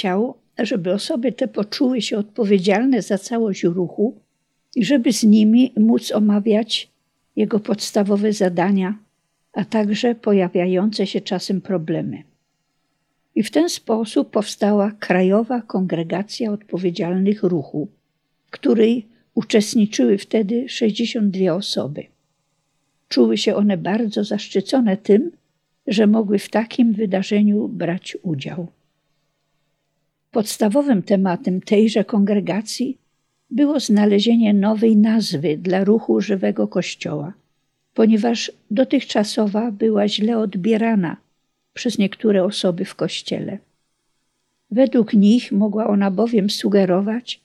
chciał, żeby osoby te poczuły się odpowiedzialne za całość ruchu i żeby z nimi móc omawiać jego podstawowe zadania, a także pojawiające się czasem problemy. I w ten sposób powstała Krajowa Kongregacja Odpowiedzialnych Ruchu, w której uczestniczyły wtedy 62 osoby. Czuły się one bardzo zaszczycone tym, że mogły w takim wydarzeniu brać udział. Podstawowym tematem tejże kongregacji było znalezienie nowej nazwy dla ruchu żywego Kościoła, ponieważ dotychczasowa była źle odbierana przez niektóre osoby w Kościele. Według nich mogła ona bowiem sugerować,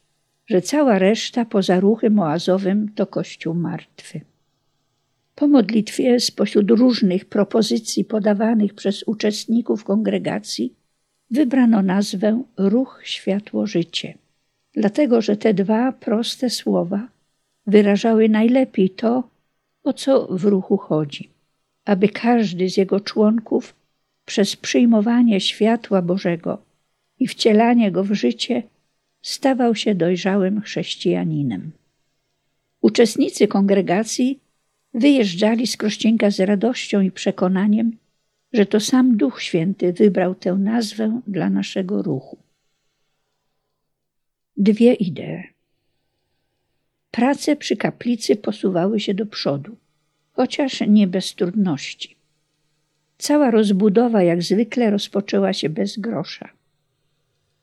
że cała reszta poza ruchem oazowym to Kościół martwy. Po modlitwie spośród różnych propozycji podawanych przez uczestników kongregacji wybrano nazwę Ruch Światło Życie, dlatego że te dwa proste słowa wyrażały najlepiej to, o co w ruchu chodzi, aby każdy z jego członków przez przyjmowanie światła Bożego i wcielanie go w życie stawał się dojrzałym chrześcijaninem. Uczestnicy kongregacji wyjeżdżali z Krościnka z radością i przekonaniem, że to sam Duch Święty wybrał tę nazwę dla naszego ruchu. Dwie idee. Prace przy kaplicy posuwały się do przodu, chociaż nie bez trudności. Cała rozbudowa jak zwykle rozpoczęła się bez grosza.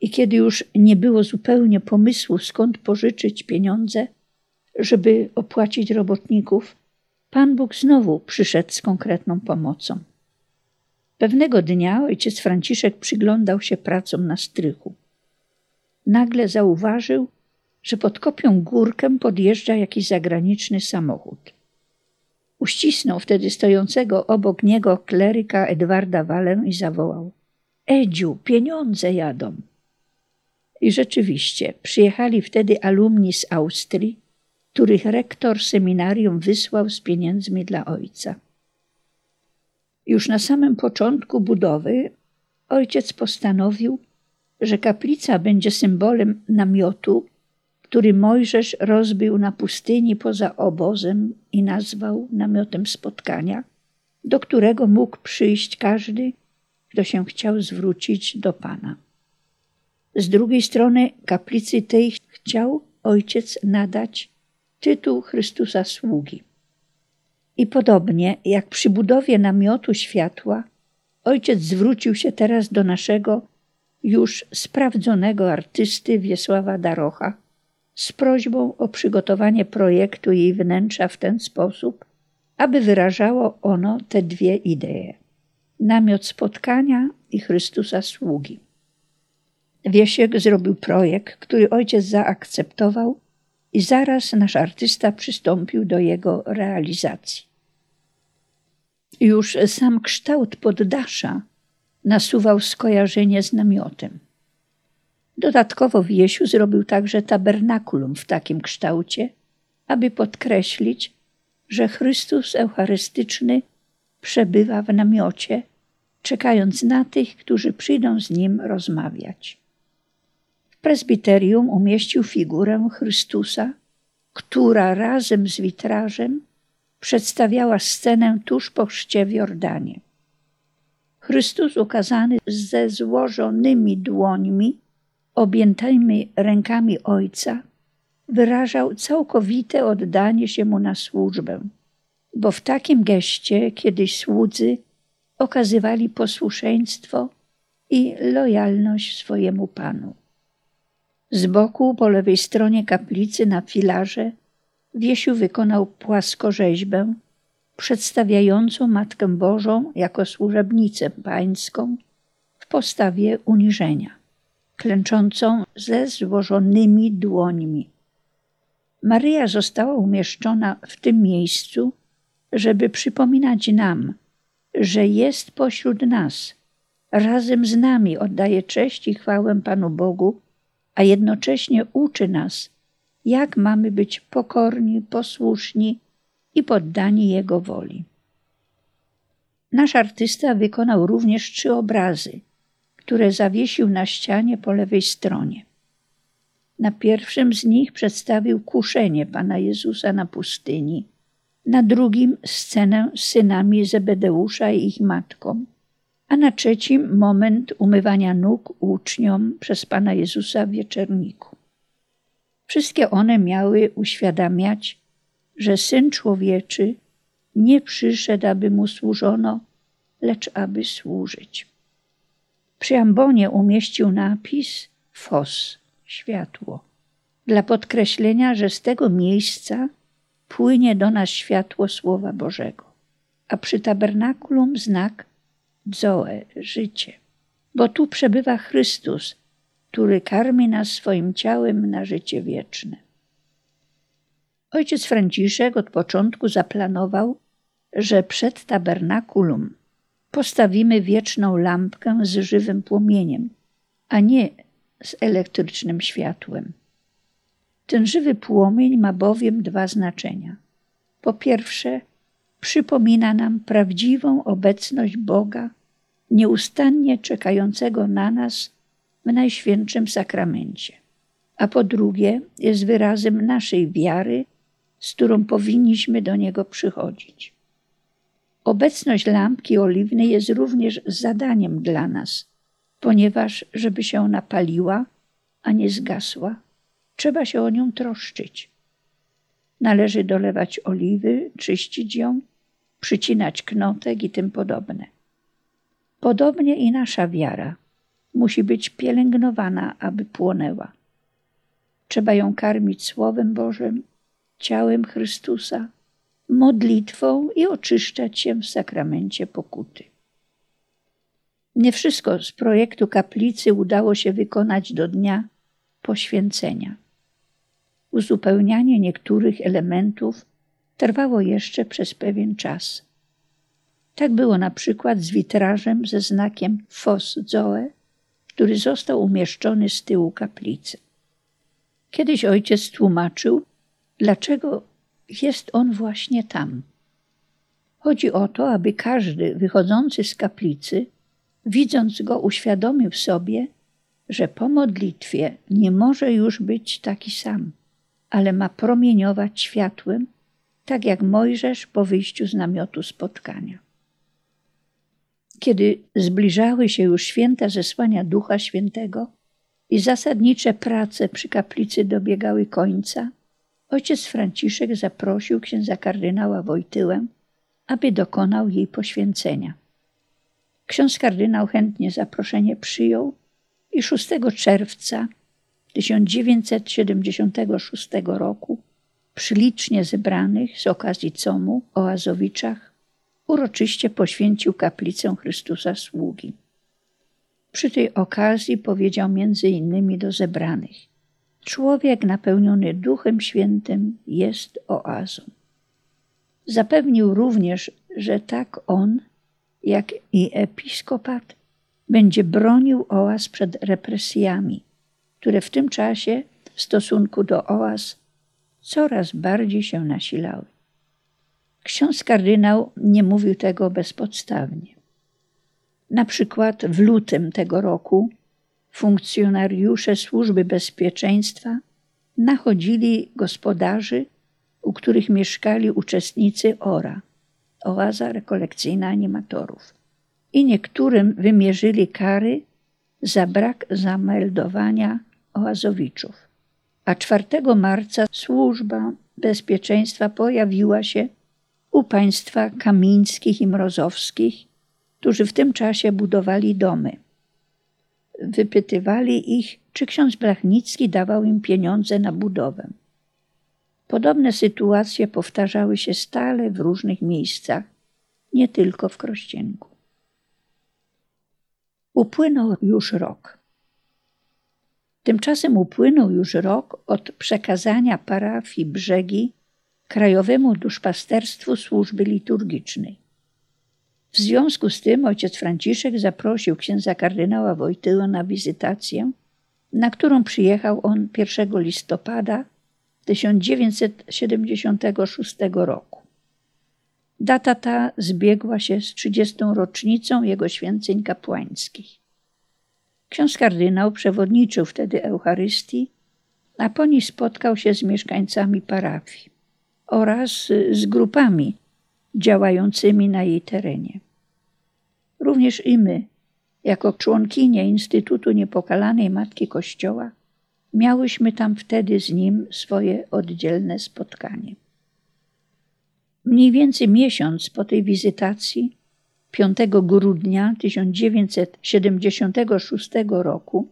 I kiedy już nie było zupełnie pomysłu, skąd pożyczyć pieniądze, żeby opłacić robotników, Pan Bóg znowu przyszedł z konkretną pomocą. Pewnego dnia ojciec Franciszek przyglądał się pracom na strychu. Nagle zauważył, że pod kopią górkę podjeżdża jakiś zagraniczny samochód. Uścisnął wtedy stojącego obok niego kleryka Edwarda Walę i zawołał: Edziu, pieniądze jadą. I rzeczywiście przyjechali wtedy alumni z Austrii, których rektor seminarium wysłał z pieniędzmi dla ojca. Już na samym początku budowy ojciec postanowił, że kaplica będzie symbolem namiotu, który Mojżesz rozbił na pustyni poza obozem i nazwał namiotem spotkania, do którego mógł przyjść każdy, kto się chciał zwrócić do Pana. Z drugiej strony kaplicy tej chciał ojciec nadać tytuł Chrystusa sługi. I podobnie jak przy budowie namiotu światła, ojciec zwrócił się teraz do naszego już sprawdzonego artysty Wiesława Darocha z prośbą o przygotowanie projektu jej wnętrza w ten sposób, aby wyrażało ono te dwie idee: namiot spotkania i Chrystusa sługi. Wiesiek zrobił projekt, który ojciec zaakceptował i zaraz nasz artysta przystąpił do jego realizacji. Już sam kształt poddasza nasuwał skojarzenie z namiotem. Dodatkowo Wiesiu zrobił także tabernakulum w takim kształcie, aby podkreślić, że Chrystus Eucharystyczny przebywa w namiocie, czekając na tych, którzy przyjdą z Nim rozmawiać prezbiterium umieścił figurę Chrystusa, która razem z witrażem przedstawiała scenę tuż po chrzcie w Jordanie. Chrystus ukazany ze złożonymi dłońmi, objętymi rękami Ojca, wyrażał całkowite oddanie się Mu na służbę, bo w takim geście kiedyś słudzy okazywali posłuszeństwo i lojalność swojemu Panu. Z boku po lewej stronie kaplicy na filarze Wiesiu wykonał płaskorzeźbę przedstawiającą Matkę Bożą jako służebnicę pańską w postawie uniżenia, klęczącą ze złożonymi dłońmi. Maryja została umieszczona w tym miejscu, żeby przypominać nam, że jest pośród nas, razem z nami oddaje cześć i chwałę Panu Bogu, a jednocześnie uczy nas, jak mamy być pokorni, posłuszni i poddani Jego woli. Nasz artysta wykonał również trzy obrazy, które zawiesił na ścianie po lewej stronie. Na pierwszym z nich przedstawił kuszenie Pana Jezusa na pustyni, na drugim scenę z synami Zebedeusza i ich matką, a na trzecim moment umywania nóg uczniom przez Pana Jezusa w wieczerniku. Wszystkie one miały uświadamiać, że Syn Człowieczy nie przyszedł, aby mu służono, lecz aby służyć. Przy ambonie umieścił napis Fos, światło, dla podkreślenia, że z tego miejsca płynie do nas światło Słowa Bożego, a przy tabernakulum znak Zoe, życie, bo tu przebywa Chrystus, który karmi nas swoim ciałem na życie wieczne. Ojciec Franciszek od początku zaplanował, że przed tabernakulum postawimy wieczną lampkę z żywym płomieniem, a nie z elektrycznym światłem. Ten żywy płomień ma bowiem dwa znaczenia. Po pierwsze, przypomina nam prawdziwą obecność Boga, nieustannie czekającego na nas w Najświętszym Sakramencie. A po drugie, jest wyrazem naszej wiary, z którą powinniśmy do Niego przychodzić. Obecność lampki oliwnej jest również zadaniem dla nas, ponieważ, żeby się ona paliła, a nie zgasła, trzeba się o nią troszczyć. Należy dolewać oliwy, czyścić ją, przycinać knotek i tym podobne. Podobnie i nasza wiara musi być pielęgnowana, aby płonęła. Trzeba ją karmić Słowem Bożym, ciałem Chrystusa, modlitwą i oczyszczać się w sakramencie pokuty. Nie wszystko z projektu kaplicy udało się wykonać do dnia poświęcenia. Uzupełnianie niektórych elementów trwało jeszcze przez pewien czas. Tak było na przykład z witrażem ze znakiem Fos Zoe, który został umieszczony z tyłu kaplicy. Kiedyś ojciec tłumaczył, dlaczego jest on właśnie tam. Chodzi o to, aby każdy wychodzący z kaplicy, widząc go, uświadomił sobie, że po modlitwie nie może już być taki sam, ale ma promieniować światłem, tak jak Mojżesz po wyjściu z namiotu spotkania. Kiedy zbliżały się już święta zesłania Ducha Świętego i zasadnicze prace przy kaplicy dobiegały końca, ojciec Franciszek zaprosił księdza kardynała Wojtyłę, aby dokonał jej poświęcenia. Ksiądz kardynał chętnie zaproszenie przyjął i 6 czerwca 1976 roku przy licznie zebranych z okazji Comu o Azowiczach uroczyście poświęcił kaplicę Chrystusa Sługi. Przy tej okazji powiedział między innymi do zebranych – Człowiek napełniony Duchem Świętym jest oazą. Zapewnił również, że tak on, jak i episkopat, będzie bronił oaz przed represjami, które w tym czasie w stosunku do oaz coraz bardziej się nasilały. Ksiądz kardynał nie mówił tego bezpodstawnie. Na przykład w lutym tego roku funkcjonariusze służby bezpieczeństwa nachodzili gospodarzy, u których mieszkali uczestnicy ORA, oaza rekolekcyjna animatorów. I niektórym wymierzyli kary za brak zameldowania oazowiczów. A 4 marca służba bezpieczeństwa pojawiła się u państwa kamińskich i mrozowskich, którzy w tym czasie budowali domy wypytywali ich, czy ksiądz Blachnicki dawał im pieniądze na budowę. Podobne sytuacje powtarzały się stale w różnych miejscach, nie tylko w Krościenku. Upłynął już rok. Tymczasem upłynął już rok od przekazania parafii Brzegi Krajowemu Duszpasterstwu Służby Liturgicznej. W związku z tym ojciec Franciszek zaprosił księdza kardynała Wojtyłę na wizytację, na którą przyjechał on 1 listopada 1976 roku. Data ta zbiegła się z 30. rocznicą jego święceń kapłańskich. Ksiądz kardynał przewodniczył wtedy Eucharystii, a po niej spotkał się z mieszkańcami parafii oraz z grupami działającymi na jej terenie. Również i my, jako członkinie Instytutu Niepokalanej Matki Kościoła, miałyśmy tam wtedy z nim swoje oddzielne spotkanie. Mniej więcej miesiąc po tej wizytacji, 5 grudnia 1976 roku,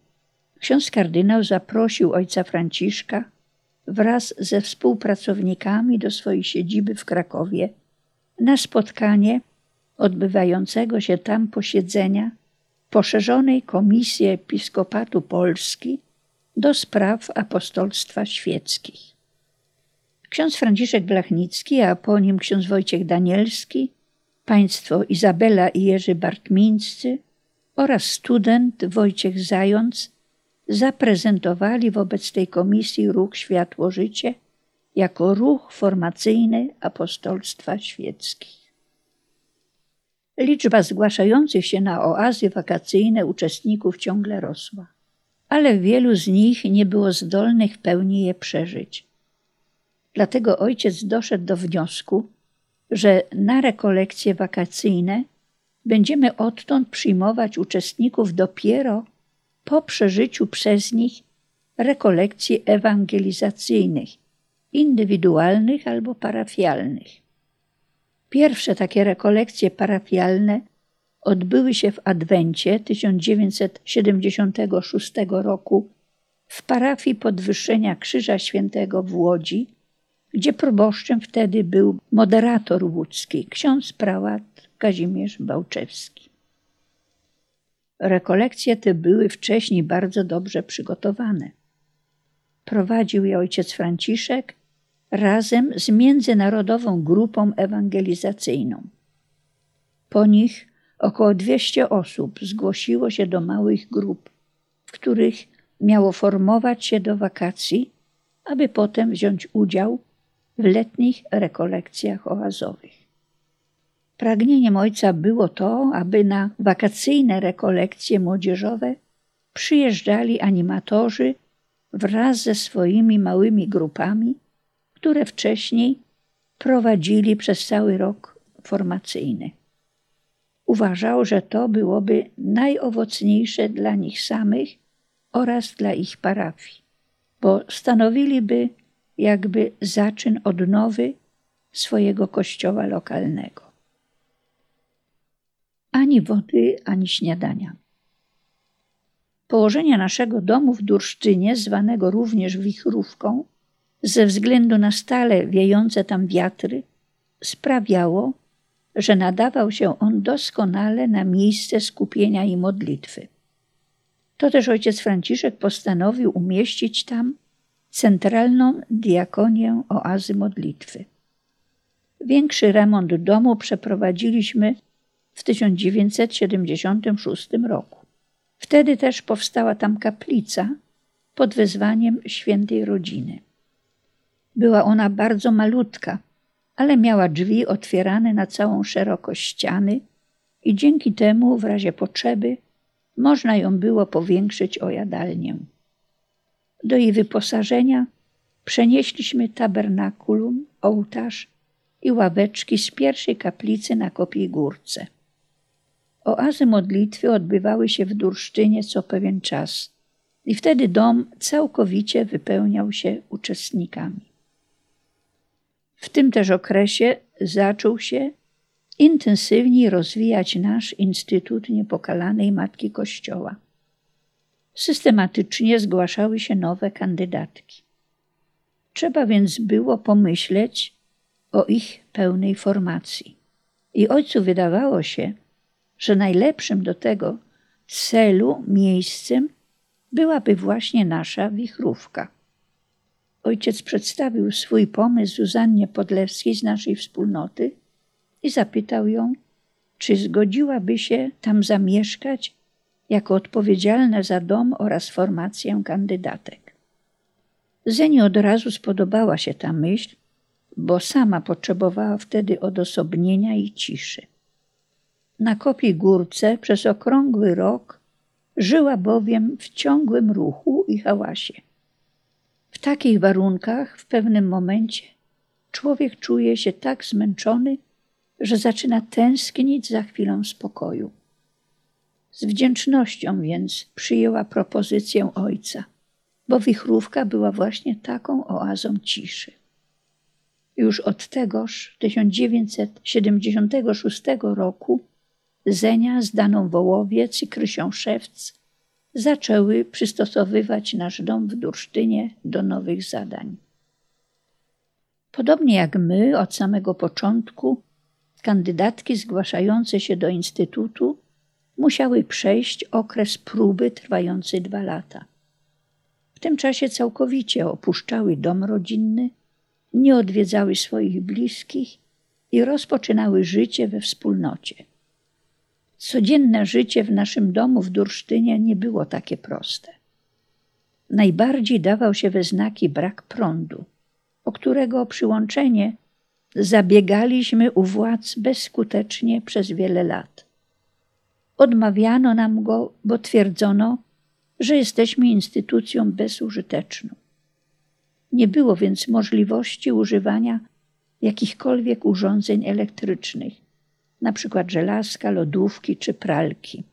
ksiądz kardynał zaprosił ojca Franciszka wraz ze współpracownikami do swojej siedziby w Krakowie na spotkanie odbywającego się tam posiedzenia poszerzonej Komisji Episkopatu Polski do spraw apostolstwa świeckich. Ksiądz Franciszek Blachnicki, a po nim ksiądz Wojciech Danielski, państwo Izabela i Jerzy Bartmińscy oraz student Wojciech Zając zaprezentowali wobec tej komisji ruch Światło Życie jako ruch formacyjny apostolstwa świeckich. Liczba zgłaszających się na oazy wakacyjne uczestników ciągle rosła, ale wielu z nich nie było zdolnych w pełni je przeżyć. Dlatego ojciec doszedł do wniosku, że na rekolekcje wakacyjne będziemy odtąd przyjmować uczestników dopiero po przeżyciu przez nich rekolekcji ewangelizacyjnych, indywidualnych albo parafialnych. Pierwsze takie rekolekcje parafialne odbyły się w Adwencie 1976 roku w parafii Podwyższenia Krzyża Świętego w Łodzi, gdzie proboszczem wtedy był moderator łódzki, ksiądz prałat Kazimierz Bałczewski. Rekolekcje te były wcześniej bardzo dobrze przygotowane. Prowadził je ojciec Franciszek razem z międzynarodową grupą ewangelizacyjną. Po nich około 200 osób zgłosiło się do małych grup, w których miało formować się do wakacji, aby potem wziąć udział w letnich rekolekcjach oazowych. Pragnieniem ojca było to, aby na wakacyjne rekolekcje młodzieżowe przyjeżdżali animatorzy wraz ze swoimi małymi grupami które wcześniej prowadzili przez cały rok formacyjny. Uważał, że to byłoby najowocniejsze dla nich samych oraz dla ich parafii, bo stanowiliby jakby zaczyn odnowy swojego kościoła lokalnego. Ani wody, ani śniadania. Położenie naszego domu w Durszczynie, zwanego również wichrówką, ze względu na stale wiejące tam wiatry, sprawiało, że nadawał się on doskonale na miejsce skupienia i modlitwy. To też ojciec Franciszek postanowił umieścić tam centralną diakonię oazy modlitwy. Większy remont domu przeprowadziliśmy w 1976 roku. Wtedy też powstała tam kaplica pod wezwaniem świętej rodziny. Była ona bardzo malutka, ale miała drzwi otwierane na całą szerokość ściany i dzięki temu w razie potrzeby można ją było powiększyć o jadalnię. Do jej wyposażenia przenieśliśmy tabernakulum, ołtarz i ławeczki z pierwszej kaplicy na Kopiej Górce. Oazy modlitwy odbywały się w Durszczynie co pewien czas i wtedy dom całkowicie wypełniał się uczestnikami. W tym też okresie zaczął się intensywniej rozwijać nasz Instytut Niepokalanej Matki Kościoła. Systematycznie zgłaszały się nowe kandydatki. Trzeba więc było pomyśleć o ich pełnej formacji. I ojcu wydawało się, że najlepszym do tego celu miejscem byłaby właśnie nasza wichrówka. Ojciec przedstawił swój pomysł Zuzannie Podlewskiej z naszej wspólnoty i zapytał ją, czy zgodziłaby się tam zamieszkać jako odpowiedzialna za dom oraz formację kandydatek. Zeni od razu spodobała się ta myśl, bo sama potrzebowała wtedy odosobnienia i ciszy. Na kopii górce przez okrągły rok Żyła bowiem w ciągłym ruchu i hałasie. W takich warunkach w pewnym momencie człowiek czuje się tak zmęczony, że zaczyna tęsknić za chwilą spokoju. Z wdzięcznością więc przyjęła propozycję ojca, bo wichrówka była właśnie taką oazą ciszy. Już od tegoż 1976 roku Zenia z Daną Wołowiec i Krysią Szewc zaczęły przystosowywać nasz dom w Dursztynie do nowych zadań. Podobnie jak my, od samego początku, kandydatki zgłaszające się do Instytutu musiały przejść okres próby trwający dwa lata. W tym czasie całkowicie opuszczały dom rodzinny, nie odwiedzały swoich bliskich i rozpoczynały życie we wspólnocie. Codzienne życie w naszym domu w Dursztynie nie było takie proste. Najbardziej dawał się we znaki brak prądu, o którego przyłączenie zabiegaliśmy u władz bezskutecznie przez wiele lat. Odmawiano nam go, bo twierdzono, że jesteśmy instytucją bezużyteczną. Nie było więc możliwości używania jakichkolwiek urządzeń elektrycznych, przykład żelazka, lodówki czy pralki.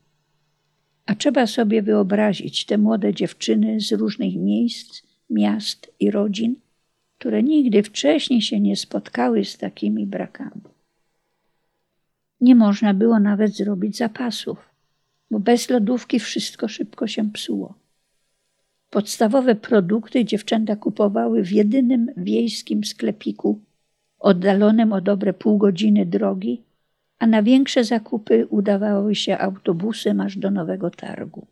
A trzeba sobie wyobrazić te młode dziewczyny z różnych miejsc, miast i rodzin, które nigdy wcześniej się nie spotkały z takimi brakami. Nie można było nawet zrobić zapasów, bo bez lodówki wszystko szybko się psuło. Podstawowe produkty dziewczęta kupowały w jedynym wiejskim sklepiku, oddalonym o dobre pół godziny drogi, a na większe zakupy udawały się autobusem aż do Nowego Targu.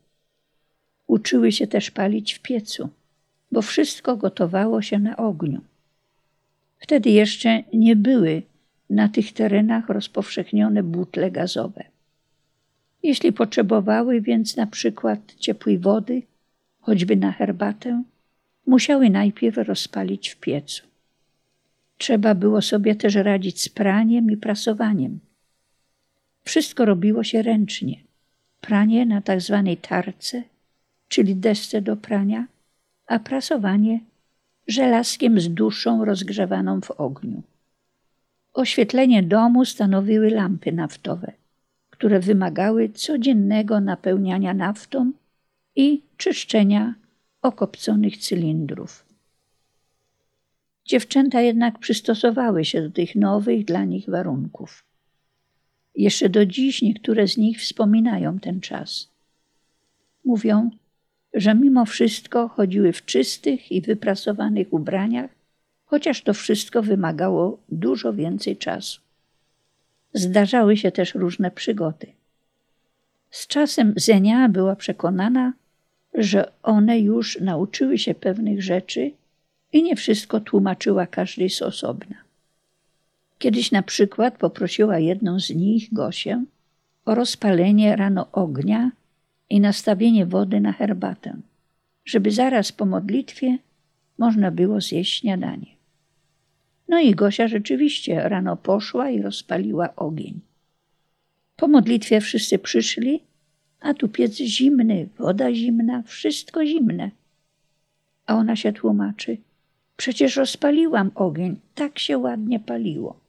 Uczyły się też palić w piecu, bo wszystko gotowało się na ogniu. Wtedy jeszcze nie były na tych terenach rozpowszechnione butle gazowe. Jeśli potrzebowały więc na przykład ciepłej wody, choćby na herbatę, musiały najpierw rozpalić w piecu. Trzeba było sobie też radzić z praniem i prasowaniem. Wszystko robiło się ręcznie. Pranie na tak zwanej tarce, czyli desce do prania, a prasowanie żelazkiem z duszą rozgrzewaną w ogniu. Oświetlenie domu stanowiły lampy naftowe, które wymagały codziennego napełniania naftą i czyszczenia okopconych cylindrów. Dziewczęta jednak przystosowały się do tych nowych dla nich warunków. Jeszcze do dziś niektóre z nich wspominają ten czas. Mówią, że mimo wszystko chodziły w czystych i wyprasowanych ubraniach, chociaż to wszystko wymagało dużo więcej czasu. Zdarzały się też różne przygody. Z czasem Zenia była przekonana, że one już nauczyły się pewnych rzeczy i nie wszystko tłumaczyła każdej z osobna. Kiedyś na przykład poprosiła jedną z nich, Gosię, o rozpalenie rano ognia i nastawienie wody na herbatę, żeby zaraz po modlitwie można było zjeść śniadanie. No i Gosia rzeczywiście rano poszła i rozpaliła ogień. Po modlitwie wszyscy przyszli, a tu piec zimny, woda zimna, wszystko zimne. A ona się tłumaczy. Przecież rozpaliłam ogień, tak się ładnie paliło.